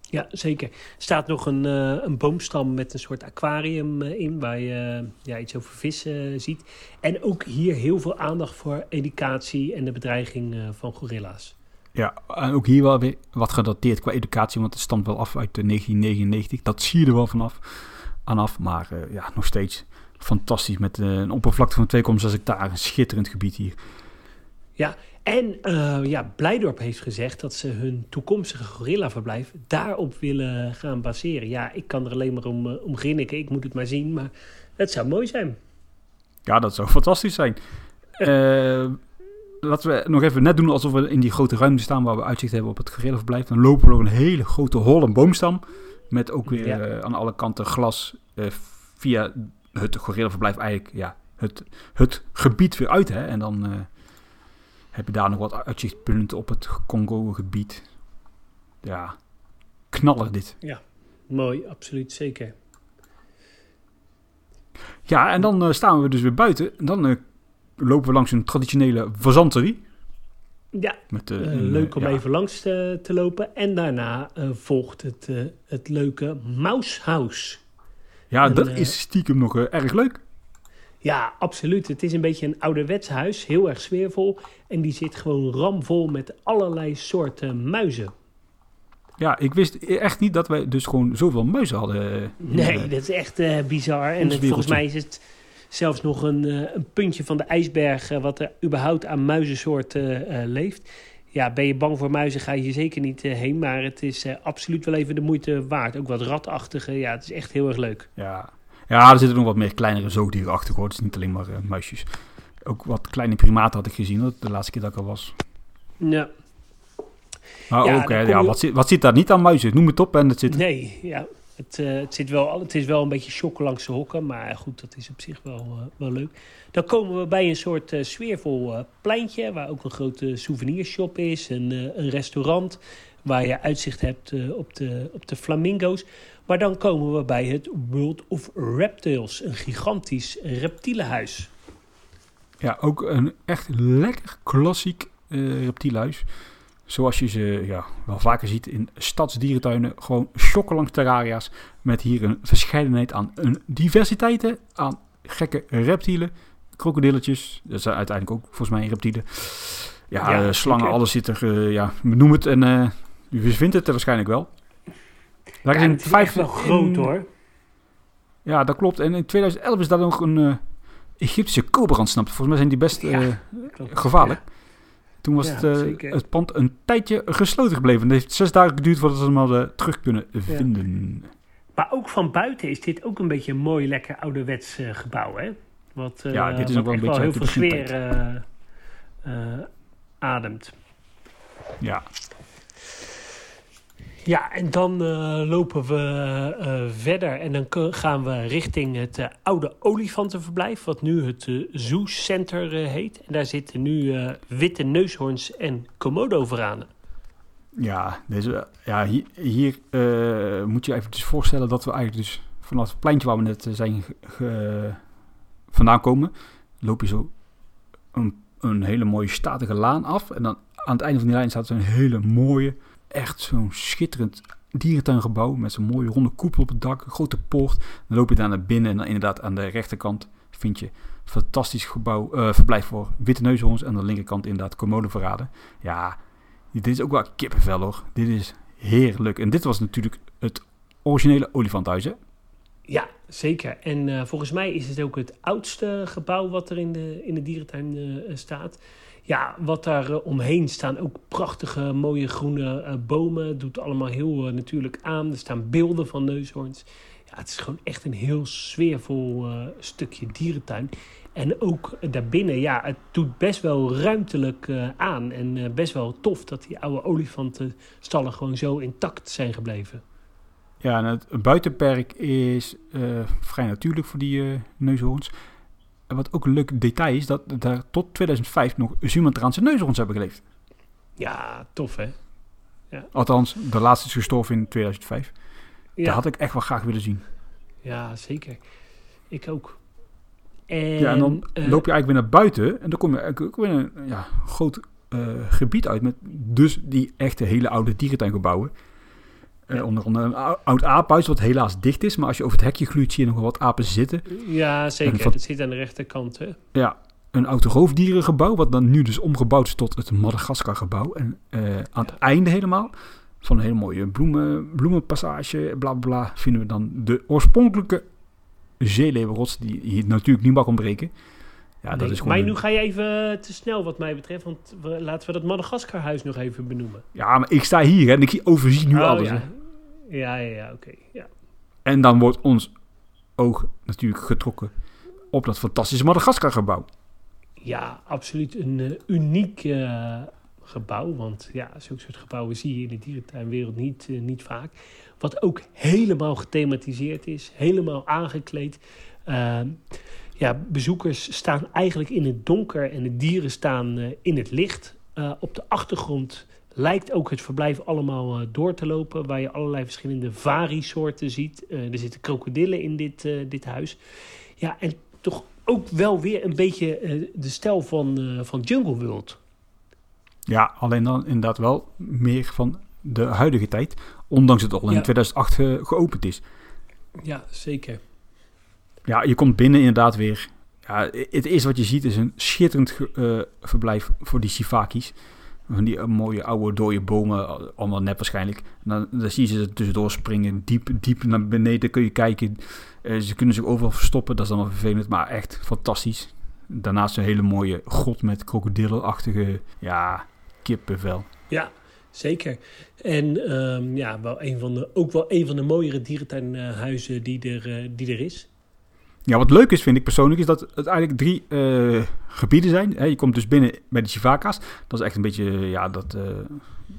Ja, zeker. Er staat nog een, eh, een boomstam met een soort aquarium eh, in, waar je eh, ja, iets over vissen ziet. En ook hier heel veel aandacht voor educatie en de bedreiging van gorilla's.
Ja, en ook hier wel weer wat gedateerd qua educatie, want het stamt wel af uit de 1999. Dat zie je er wel vanaf, aan af, maar eh, ja, nog steeds fantastisch met eh, een oppervlakte van 2,6 hectare. Een schitterend gebied hier.
En eh, ja, Blijdorp heeft gezegd dat ze hun toekomstige gorillaverblijf daarop willen gaan baseren. Ja, ik kan er alleen maar om, eh, om grinniken, ik moet het maar zien, maar het zou mooi zijn.
Ja, dat zou fantastisch zijn. [LAUGHS] Laten we nog even net doen alsof we in die grote ruimte staan waar we uitzicht hebben op het gorillaverblijf. Dan lopen we een hele grote holle boomstam. Met ook weer
Ja.
eh, aan alle kanten glas eh, via het gorillaverblijf eigenlijk ja, het, het gebied weer uit. Hè? En dan eh, heb je daar nog wat uitzichtpunten op het Congo-gebied. Ja, knaller dit.
Mooi, absoluut zeker.
Ja, en dan staan we dus weer buiten. En dan lopen we langs een traditionele fazanterie.
Ja,
Met, eh,
Eh, leuk om
ja,
even langs te, te lopen. En daarna eh, volgt het, eh, het leuke Mouse
Ja,
En,
dat
eh,
is stiekem nog eh, erg leuk.
Ja, absoluut. Het is een beetje een ouderwets huis. Heel erg sfeervol. En die zit gewoon ramvol met allerlei soorten muizen.
Ja, ik wist echt niet dat wij dus gewoon zoveel muizen hadden. eh,
Nee,
eh,
dat is echt eh, bizar. En het- volgens mij is het zelfs nog een, eh, een puntje van de ijsberg... eh, wat er überhaupt aan muizensoorten eh, leeft. Ja, ben je bang voor muizen, ga je hier zeker niet heen. Maar het is absoluut wel even de moeite waard. Ook wat ratachtige. Ja, het is echt heel erg leuk.
ja. ja, er zitten nog wat meer kleinere zoogdieren achter. Hoor. Het is niet alleen maar muisjes. Ook wat kleine primaten had ik gezien hoor, de laatste keer dat ik er was.
Ja,
Maar
Ja,
ook, hè, ja, wat, zit, wat zit daar niet aan muizen? Noem het op en het zit...
Nee, ja. Het, eh, het, zit wel, het is wel een beetje shocken langs de hokken. Maar goed, dat is op zich wel, eh, wel leuk. Dan komen we bij een soort eh, sfeervol pleintje. Waar ook een grote souvenirshop is. Een, een restaurant. Waar je uitzicht hebt op, de, op de flamingo's. Maar dan komen we bij het World of Reptiles. Een gigantisch reptielenhuis.
Ja, ook een echt lekker klassiek reptielhuis. Zoals je ze ja, wel vaker ziet in stadsdierentuinen. Gewoon shocken langs terraria's. Met hier een verscheidenheid aan een diversiteiten. Aan gekke reptielen. Krokodilletjes. Dat zijn uiteindelijk ook volgens mij reptielen. Ja,
Ja,
eh, slangen, alles zit er. eh, ja, noem het en eh, u vindt het er waarschijnlijk wel. Daar
Ja,
is in
het is
vijf-
echt wel groot
in-
hoor.
Ja, dat klopt. En in 2011 is daar nog een Egyptische cobra ontsnapt. Volgens mij zijn die best
Ja, Klopt.
gevaarlijk. Toen was
Ja,
het, eh, het pand een tijdje gesloten gebleven. Het heeft zes dagen geduurd voordat ze hem hadden terug kunnen vinden.
Maar ook van buiten is dit ook een beetje een mooi, lekker ouderwets eh, gebouw, hè? Wat, eh,
Ja, dit is ook wel een beetje
heel veel sfeer ademt.
Ja,
Ja, en dan eh, lopen we eh, verder en dan gaan we richting het eh, oude olifantenverblijf, wat nu het Zoo Center heet. En daar zitten nu witte neushoorns en komodo-varanen.
ja, deze, ja hier, hier moet je even dus voorstellen dat we eigenlijk dus vanaf het pleintje waar we net zijn vandaan komen, loop je zo een, een hele mooie statige laan af. En dan aan het einde van die lijn staat zo'n hele mooie, echt zo'n schitterend dierentuingebouw met zo'n mooie ronde koepel op het dak, een grote poort. Dan loop je daar naar binnen en dan inderdaad aan de rechterkant vind je fantastisch gebouw, eh, verblijf voor witte neushoorns. En aan de linkerkant inderdaad commode Ja, dit is ook wel kippenvel hoor. Dit is heerlijk. En dit was natuurlijk het originele olifanthuis?
Ja, zeker. En eh, volgens mij is het ook het oudste gebouw wat er in de, in de dierentuin eh, staat. Ja, wat daar eh, omheen staan ook prachtige, mooie groene eh, bomen. Doet allemaal heel eh, natuurlijk aan. Er staan beelden van neushoorns. Ja, het is gewoon echt een heel sfeervol stukje dierentuin. En ook daarbinnen, ja, het doet best wel ruimtelijk aan. En best wel tof dat die oude olifantenstallen gewoon zo intact zijn gebleven.
Ja, en het buitenperk is vrij natuurlijk voor die neushoorns. En wat ook een leuk detail is, dat daar tot 2005 nog Sumatraanse neushoorns hebben geleefd.
Ja, tof hè?
Althans, de laatste is gestorven in 2005.
Ja.
Dat had ik echt wel graag willen zien.
Ja, zeker. Ik ook. En,
ja, en dan
eh,
loop je eigenlijk weer naar buiten en dan kom je eigenlijk ook weer een ja, groot eh, gebied uit met dus die echte hele oude dierentuingebouwen. Eh, onder andere een ou- oud aaphuis wat helaas dicht is, maar als je over het hekje gluurt zie je nog wel wat apen zitten.
Ja, zeker. Dat zit aan de rechterkant. Hè?
Ja, een oud roofdierengebouw wat dan nu dus omgebouwd is tot het Madagaskar-gebouw. En eh, aan het
Ja.
einde helemaal van een hele mooie bloemen, bloemenpassage, bla bla bla, vinden we dan de oorspronkelijke zeeleeuwenrots die hier natuurlijk niet mag ontbreken. Ja, dat is
maar
een-
nu ga je even te snel wat mij betreft. Want we, laten we dat Madagaskarhuis nog even benoemen.
Ja, maar ik sta hier hè, en ik zie- overzie nu
Oh,
alles.
ja. Ja, ja, ja, oké. Ja.
En dan wordt ons oog natuurlijk getrokken op dat fantastische Madagaskar-gebouw.
ja, absoluut een eh, uniek eh, gebouw. Want ja, zulke soort gebouwen zie je in de dierentuinwereld niet, eh, niet vaak. Wat ook helemaal gethematiseerd is. Helemaal aangekleed. Ehm, ja, bezoekers staan eigenlijk in het donker en de dieren staan in het licht. Op de achtergrond lijkt ook het verblijf allemaal eh, door te lopen, waar je allerlei verschillende vari-soorten ziet. Eh, er zitten krokodillen in dit, eh, dit huis. Ja, en toch ook wel weer een beetje de stijl van, van Jungle World.
Ja, alleen dan inderdaad wel meer van de huidige tijd. Ondanks het al in
Ja.
2008 ge- geopend is.
Ja, zeker.
Ja, je komt binnen inderdaad weer. Ja, het eerste wat je ziet is een schitterend verblijf voor die Sivakis. Van die eh, mooie oude dode bomen, al- allemaal nep waarschijnlijk. Dan, zie je ze tussendoor springen, diep, diep naar beneden kun je kijken. Eh, ze kunnen zich overal verstoppen, dat is wel vervelend, maar echt fantastisch. Daarnaast een hele mooie grot met krokodillenachtige, ja, kippenvel.
Ja, zeker. En ehm, ja, wel een van de, ook wel een van de mooiere dierentuinhuizen die er, eh, die er is.
Ja, wat leuk is, vind ik persoonlijk, is dat het eigenlijk drie eh, gebieden zijn. Hè, je komt dus binnen bij de Chivaka's. Dat is echt een beetje ja, dat eh,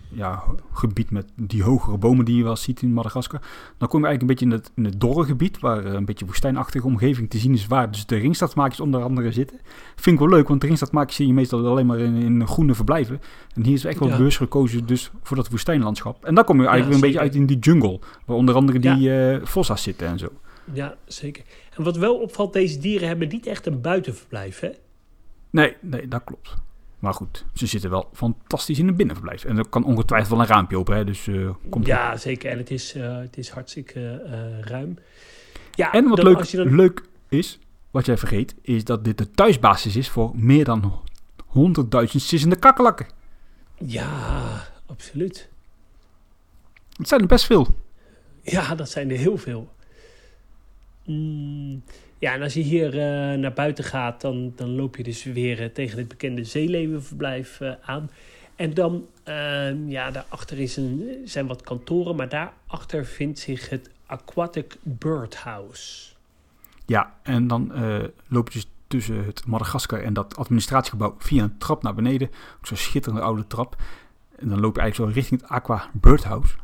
ja, gebied met die hogere bomen die je wel ziet in Madagaskar. Dan kom je eigenlijk een beetje in het, in het dorre gebied, waar eh, een beetje woestijnachtige omgeving te zien is, waar dus de ringstadsmaakjes onder andere zitten. Vind ik wel leuk, want de ringstadsmaakjes zie je meestal alleen maar in, in groene verblijven. En hier is echt wel
Ja.
bewust gekozen dus voor dat woestijnlandschap. En dan kom je eigenlijk
Ja,
weer een beetje uit in die jungle, waar onder andere die eh fossa's zitten en zo.
Ja, zeker. En wat wel opvalt, deze dieren hebben niet echt een buitenverblijf, hè?
Nee, nee, dat klopt. Maar goed, ze zitten wel fantastisch in een binnenverblijf. En er kan ongetwijfeld wel een raampje open, hè, dus eh, komt
Ja, zeker. En het is, eh, het is hartstikke eh, ruim. Ja,
En wat
dan
leuk,
dan-
leuk is, wat jij vergeet, is dat dit de thuisbasis is voor meer dan honderdduizend sissende kakkelakken.
Ja, absoluut.
Het zijn er best veel.
Ja, dat zijn er heel veel. Mm, ja, en als je hier uh, naar buiten gaat, dan, dan loop je dus weer uh, tegen het bekende zeelevenverblijf uh, aan. En dan, ehm, ja, daarachter is een, zijn wat kantoren, maar daarachter vindt zich het Aquatic Birdhouse.
Ja, en dan loop je dus tussen het Madagaskar en dat administratiegebouw via een trap naar beneden. Zo'n schitterende oude trap. En dan loop je eigenlijk zo richting het Aqua Birdhouse.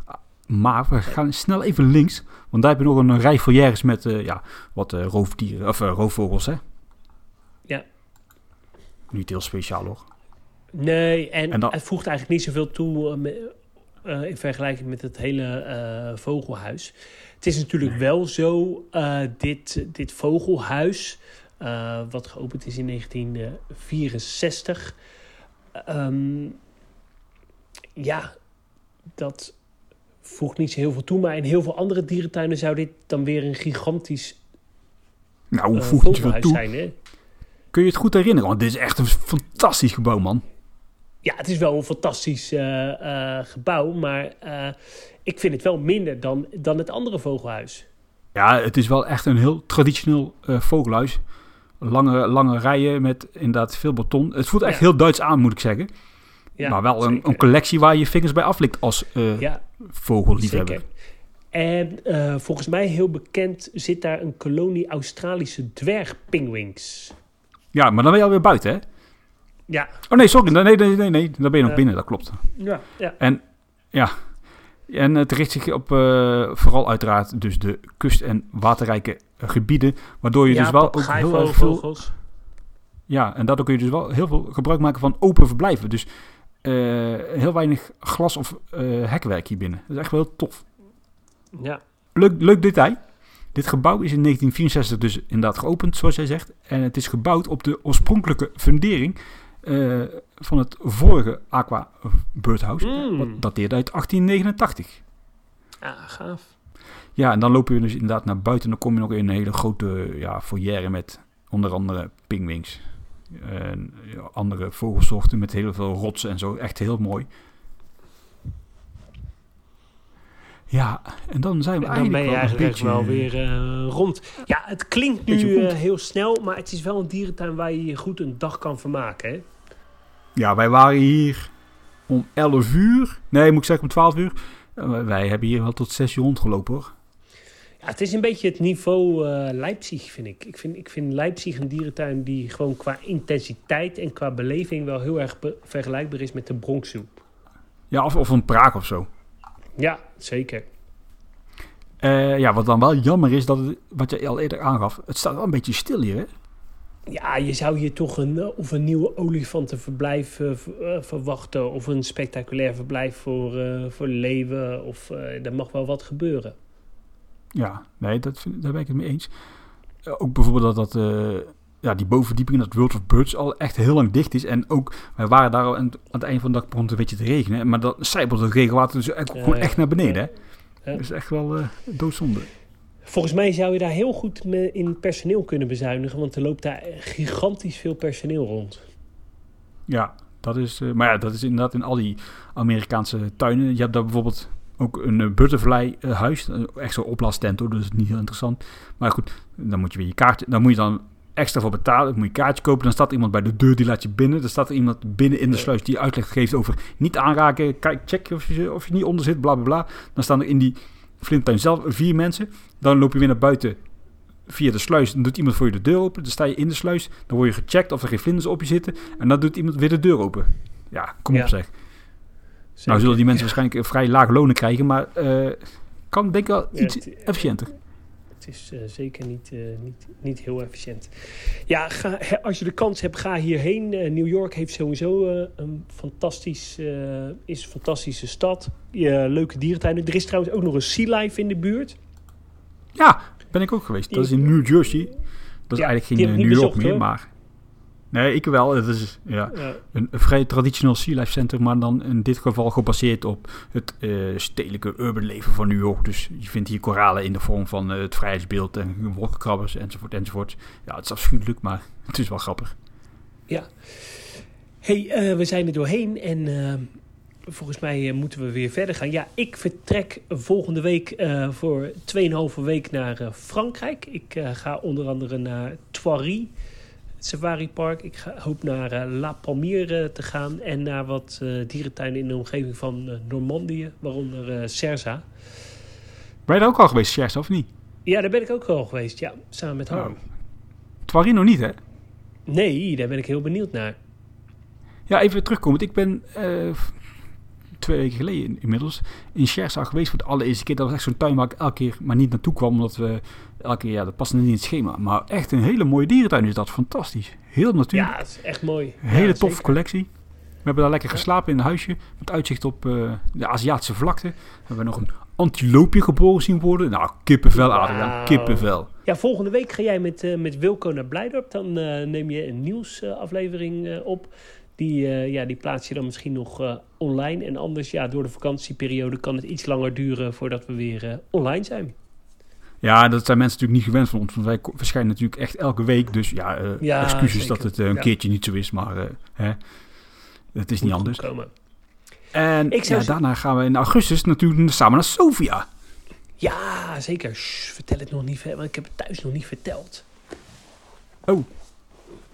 Maar we gaan snel even links, want daar heb je nog een rij foyeres met uh, ja, wat uh, roofdieren, of uh, roofvogels, hè?
Ja.
Niet heel speciaal, hoor.
Nee, en, het voegt eigenlijk niet zoveel toe in vergelijking met het hele vogelhuis. Het is natuurlijk nee. wel zo, dit, dit vogelhuis, wat geopend is in 1964... Um, ja, dat voegt niet zo heel veel toe. Maar in heel veel andere dierentuinen zou dit dan weer een gigantisch
nou, hoe uh, voegt het veel toe? zijn. Hè? Kun je het goed herinneren? Want dit is echt een fantastisch gebouw, man.
Ja, het is wel een fantastisch uh, uh, gebouw. Maar ik vind het wel minder dan, dan het andere vogelhuis.
Ja, het is wel echt een heel traditioneel vogelhuis. Lange, lange rijen met inderdaad veel beton. Het voelt echt ja. heel Duits aan, moet ik zeggen. Ja, maar wel een, een, collectie waar je vingers bij aflikt als uh, ja, vogelliefhebber.
En uh, volgens mij heel bekend zit daar een kolonie Australische dwergpingwings.
Ja, maar dan ben je alweer buiten, hè?
Ja.
Oh nee, sorry. Nee, nee, nee, nee. Dan ben je nog binnen, dat klopt.
Ja, ja.
En ja, en het richt zich op uh, vooral uiteraard dus de kust- en waterrijke gebieden. Waardoor je
ja,
dus wel ook heel veel... Ja, en daardoor kun je dus wel heel veel gebruik maken van open verblijven. Dus heel weinig glas of uh, hekwerk hier binnen. Dat is echt wel heel tof.
Ja.
Leuk, leuk detail. Dit gebouw is in 1964 dus inderdaad geopend, zoals jij zegt. En het is gebouwd op de oorspronkelijke fundering uh, van het vorige Aqua Birdhouse.
Mm.
Wat dateerde uit 1889.
Ah, gaaf.
Ja, en dan lopen we dus inderdaad naar buiten. En dan kom je nog in een hele grote ja, foyer met onder andere pingwings. En andere vogelsoorten met heel veel rotsen en zo. Echt heel mooi. Ja, en dan zijn we
en
dan
ben je eigenlijk
beetje...
wel weer uh, rond. Ja, het klinkt nu uh, heel snel, maar het is wel een dierentuin waar je je goed een dag kan vermaken. Hè?
Ja, wij waren hier om 11 uur. Nee, moet ik zeggen om 12 uur. Uh, wij hebben hier wel tot 6 uur rondgelopen hoor.
Ja, het is een beetje het niveau uh, Leipzig, vind ik. Ik vind, ik vind Leipzig een dierentuin die gewoon qua intensiteit en qua beleving wel heel erg vergelijkbaar is met de Bronx Zoo.
Ja, of, of een Praag of zo.
Ja, zeker.
Uh, ja, wat dan wel jammer is, dat het, wat je al eerder aangaf, het staat wel een beetje stil hier, hè?
Ja, je zou hier toch een, of een nieuwe olifantenverblijf uh, verwachten... of een spectaculair verblijf voor, uh, voor leeuwen. Of er mag wel wat gebeuren.
Ja, nee, dat vind, daar ben ik het mee eens. ook bijvoorbeeld dat, dat ja, die bovenverdieping, dat World of Birds, al echt heel lang dicht is. En ook, wij waren daar al aan, aan het eind van de dag begon het een beetje te regenen. Maar dan zijpelt het regenwater dus echt, gewoon echt naar beneden, hè? Dat is echt wel uh, doodzonde.
Volgens mij zou je daar heel goed in personeel kunnen bezuinigen, want er loopt daar gigantisch veel personeel rond.
Ja, dat is, uh, maar ja, dat is inderdaad in al die Amerikaanse tuinen. Je hebt daar bijvoorbeeld ook een uh, butterfly uh, huis, echt zo'n oplasttent hoor, dus niet heel interessant. Maar goed, dan moet je weer je kaartje, dan moet je dan extra voor betalen. Dan moet je kaartje kopen. Dan staat iemand bij de deur, die laat je binnen. Dan staat er iemand binnen in de sluis die uitleg geeft over niet aanraken. Kijk, check of je, of je niet onder zit, bla bla bla. Dan staan er in die Flinttuin zelf vier mensen. Dan loop je weer naar buiten via de sluis. Dan doet iemand voor je de deur open. Dan sta je in de sluis. Dan word je gecheckt of er geen vlinders op je zitten. En dan doet iemand weer de deur open. Ja, kom ja. op zeg. Zeker. Nou zullen die mensen waarschijnlijk vrij laag lonen krijgen. Maar uh, kan denk ik wel iets ja, efficiënter.
Het is uh, zeker niet, uh, niet, niet heel efficiënt. Ja, ga, als je de kans hebt, ga hierheen. New York heeft sowieso een fantastisch, is een fantastische stad. leuke dierentuinen. Er is trouwens ook nog een Sea Life in de buurt.
Ja, ben ik ook geweest. Dat is in New Jersey. Dat is ja, eigenlijk geen New York bezocht, meer, hoor. maar... Nee, ik wel. Het is ja, ja. Een, een, vrij traditioneel Sea Life Center, maar dan in dit geval gebaseerd op het uh, stedelijke urban leven van New York. Dus je vindt hier koralen in de vorm van uh, het vrijheidsbeeld en wolkenkrabbers enzovoort enzovoort. Ja, het is afschuwelijk, maar [LAUGHS] het is wel grappig.
Ja. hey, eh, we zijn er doorheen en eh, volgens mij eh, moeten we weer verder gaan. Ja, ik vertrek volgende week eh, voor 2,5 week naar eh, Frankrijk. Ik eh, ga onder andere naar Thoiry, het Safari Park. Ik ga, hoop naar eh, La Palmière eh, te gaan en naar wat eh, dierentuinen in de omgeving van eh, Normandië, waaronder Cerza.
Ben je daar ook al geweest, Sjers, of niet?
Ja, daar ben ik ook al geweest, ja, samen met Harm.
Oh. Twarino niet, hè?
Nee, daar ben ik heel benieuwd naar.
Ja, even terugkomen. Ik ben twee weken geleden inmiddels in Schersa geweest voor de allereerste keer. Dat was echt zo'n tuin waar ik elke keer maar niet naartoe kwam. Omdat we elke keer, ja, dat paste niet in het schema. Maar echt een hele mooie dierentuin is dat. Fantastisch. Heel natuurlijk.
Ja, het is echt mooi.
Hele
Ja,
toffe
zeker.
collectie. We hebben daar lekker geslapen in een huisje. Met uitzicht op eh, de Aziatische vlakte. We hebben nog een antiloopje geboren zien worden. Nou, kippenvel, Adriaan.
Wauw.
Kippenvel.
Ja, volgende week ga jij met, eh, met Wilco naar Blijdorp. Dan eh, neem je een nieuwsaflevering op. Die, ja, die plaats je dan misschien nog online. En anders, ja, door de vakantieperiode kan het iets langer duren voordat we weer eh, online zijn.
Ja, dat zijn mensen natuurlijk niet gewend van ons. Want wij verschijnen natuurlijk echt elke week. Dus ja, eh,
Ja,
excuses
zeker.
dat het eh, een
Ja.
keertje niet zo is. Maar hè, het is niet anders.
komen.
En
Ik zou
ja, daarna gaan we in augustus natuurlijk samen naar Sofia.
Ja, zeker. Shh, vertel het nog niet, want ik heb het thuis nog niet verteld.
Oh.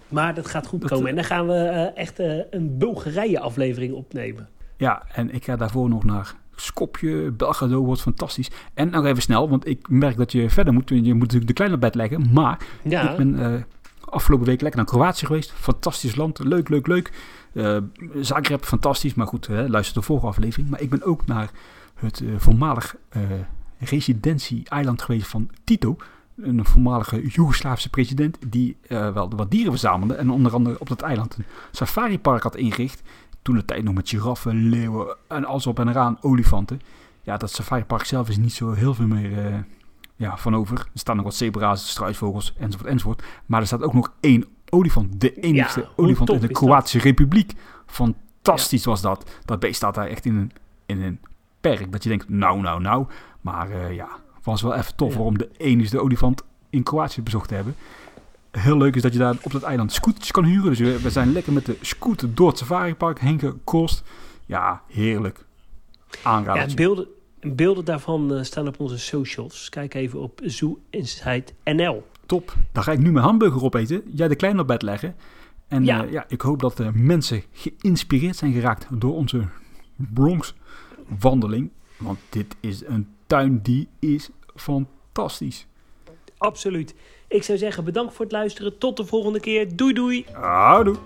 Maar dat gaat goed komen. En dan gaan we echt een Bulgarije-aflevering opnemen.
Ja, en ik ga daarvoor nog naar Skopje. Belgrado wordt fantastisch. En nog even snel, want ik merk dat je verder moet. Je moet natuurlijk de kleine bed leggen. Maar
Ja,
ik ben eh, afgelopen week lekker naar Kroatië geweest. Fantastisch land. Leuk, leuk, leuk. Eh Zagreb, fantastisch. Maar goed, hè, luister de vorige aflevering. Maar ik ben ook naar het eh, voormalig residentie-eiland geweest van Tito. Een voormalige Joegoslaafse president die eh, wel wat dieren verzamelde. En onder andere op dat eiland een safaripark had ingericht. Toen de tijd nog met giraffen, leeuwen en alles op en eraan, olifanten. Ja, dat safaripark zelf is niet zo heel veel meer eh, ja, van over. Er staan nog wat zebra's, struisvogels enzovoort enzovoort. Maar er staat ook nog één olifant. De
Ja, hoe
olifant in de? Kroatische Republiek. Fantastisch was dat. Dat beest staat daar echt in een, in een perk. Dat je denkt, nou, nou, nou. Maar eh, ja, was wel even tof
Ja.
om de enige olifant in Kroatië bezocht te hebben. Heel leuk is dat je daar op dat eiland scooters kan huren. Dus we, zijn lekker met de scooter door het safaripark heen gekost. Ja, heerlijk.
ja
Aanradertje.
beelden, beelden daarvan eh, staan op onze socials. Kijk even op Zoo Insight NL.
Top. Dan ga ik nu mijn hamburger opeten. Jij de kleine op bed leggen. En Ja. ja ik hoop dat de mensen geïnspireerd zijn geraakt door onze Bronx wandeling. Want dit is een tuin die is fantastisch.
Absoluut. Ik zou zeggen bedankt voor het luisteren. Tot de volgende keer. Doei doei.
Houdoe.